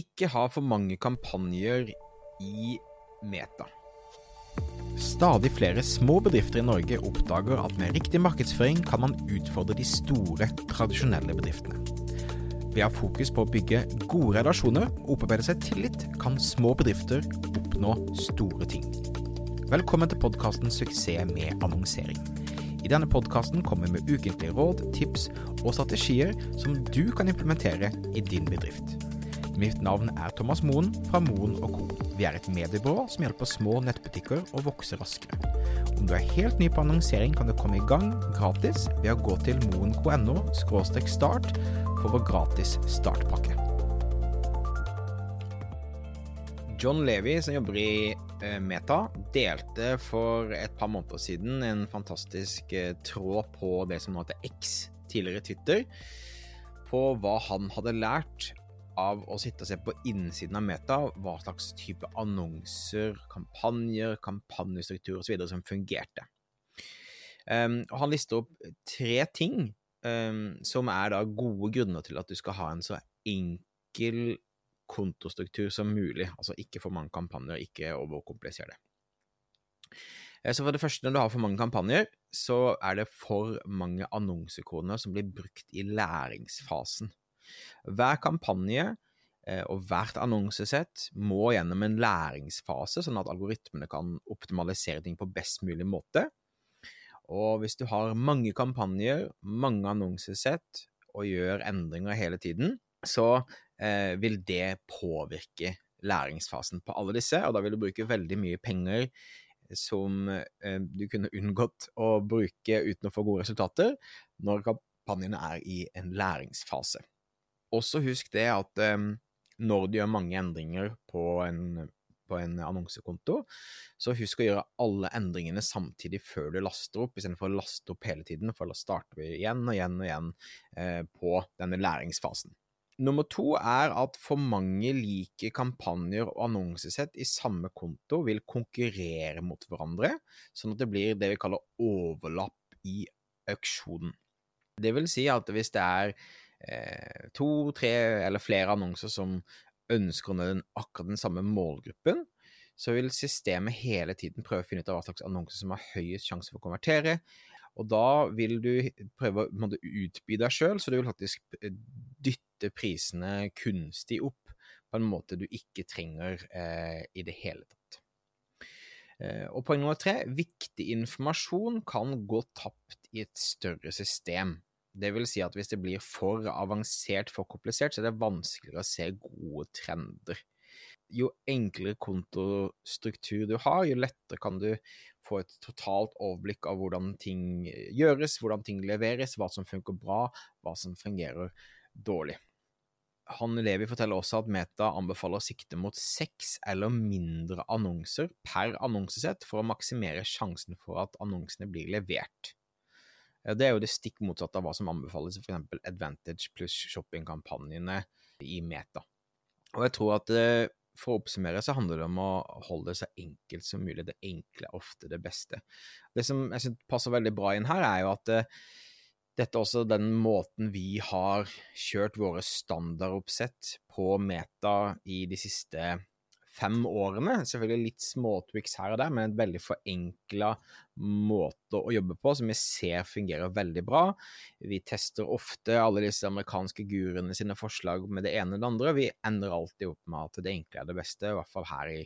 Ikke ha for mange kampanjer i Meta. Stadig flere små bedrifter i Norge oppdager at med riktig markedsføring kan man utfordre de store, tradisjonelle bedriftene. Ved å ha fokus på å bygge gode relasjoner og opparbeide seg tillit, kan små bedrifter oppnå store ting. Velkommen til podkasten 'Suksess med annonsering'. I denne podkasten kommer vi med ukentlige råd, tips og strategier som du kan implementere i din bedrift. Mitt navn er Thomas Moen fra Moen Co. Vi er et mediebyrå som hjelper små nettbutikker å vokse raskere. Om du er helt ny på annonsering, kan du komme i gang gratis ved å gå til moen.no start for vår gratis startpakke. John Levy, som jobber i eh, Meta, delte for et par måneder siden en fantastisk eh, tråd på det som nå heter X, tidligere Twitter, på hva han hadde lært av å sitte og se på innsiden av Meta hva slags type annonser, kampanjer, kampanjestruktur osv. som fungerte. Um, og han lister opp tre ting um, som er da gode grunner til at du skal ha en så enkel kontostruktur som mulig. Altså ikke for mange kampanjer, ikke overkomplisere det. Eh, så for det første, når du har for mange kampanjer, så er det for mange annonsekroner som blir brukt i læringsfasen. Hver kampanje eh, og hvert annonsesett må gjennom en læringsfase, sånn at algoritmene kan optimalisere ting på best mulig måte. Og hvis du har mange kampanjer, mange annonsesett og gjør endringer hele tiden, så eh, vil det påvirke læringsfasen på alle disse, og da vil du bruke veldig mye penger som eh, du kunne unngått å bruke uten å få gode resultater, når kampanjene er i en læringsfase. Også husk det at um, når du gjør mange endringer på en, på en, annonsekonto, så husk å gjøre alle endringene samtidig før du laster opp, istedenfor å laste opp hele tiden, for da starter vi igjen og igjen og igjen eh, på denne læringsfasen. Nummer to er at for mange like kampanjer og annonsesett i samme konto vil konkurrere mot hverandre, sånn at det blir det vi kaller overlapp i auksjonen. Det vil si at hvis det er to, tre eller flere annonser som ønsker å nå akkurat den samme målgruppen, så vil systemet hele tiden prøve å finne ut av hva slags annonser som har høyest sjanse for å konvertere. Og da vil du prøve å utby deg sjøl, så du vil faktisk eh, dytte prisene kunstig opp på en måte du ikke trenger eh, i det hele tatt. Eh, og poeng nummer tre, viktig informasjon kan gå tapt i et større system. Det vil si at hvis det blir for avansert, for komplisert, så er det vanskeligere å se gode trender. Jo enklere kontostruktur du har, jo lettere kan du få et totalt overblikk av hvordan ting gjøres, hvordan ting leveres, hva som funker bra, hva som fungerer dårlig. Han Levi forteller også at Meta anbefaler å sikte mot seks eller mindre annonser per annonsesett for å maksimere sjansen for at annonsene blir levert. Det er jo det stikk motsatte av hva som anbefales i f.eks. Advantage pluss shoppingkampanjene i Meta. Og jeg tror at eh, for å oppsummere så handler det om å holde det så enkelt som mulig. Det enkle er ofte det beste. Det som jeg synes passer veldig bra inn her, er jo at uh, dette er også den måten vi har kjørt våre standardoppsett på Meta i de siste fem årene. Selvfølgelig litt småtwix her og der, men en veldig forenkla måte å jobbe på som vi ser fungerer veldig bra. Vi tester ofte alle disse amerikanske guruene sine forslag med det ene og det andre. Vi ender alltid opp med at det enkle er det beste, i hvert fall her i,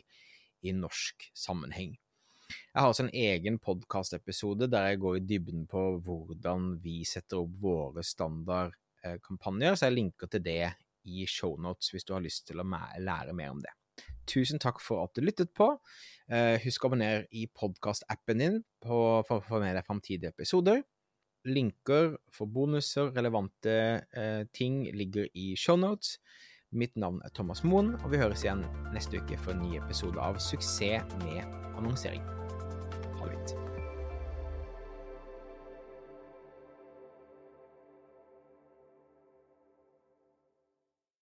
i norsk sammenheng. Jeg har også en egen podkastepisode der jeg går i dybden på hvordan vi setter opp våre standardkampanjer, så jeg linker til det i shownotes hvis du har lyst til å lære mer om det. Tusen takk for at du lyttet på. Eh, husk å abonnere i podkastappen din for å få med deg framtidige episoder. Linker for bonuser, relevante eh, ting ligger i shownotes. Mitt navn er Thomas Moen, og vi høres igjen neste uke for en ny episode av Suksess med annonsering. Ha det.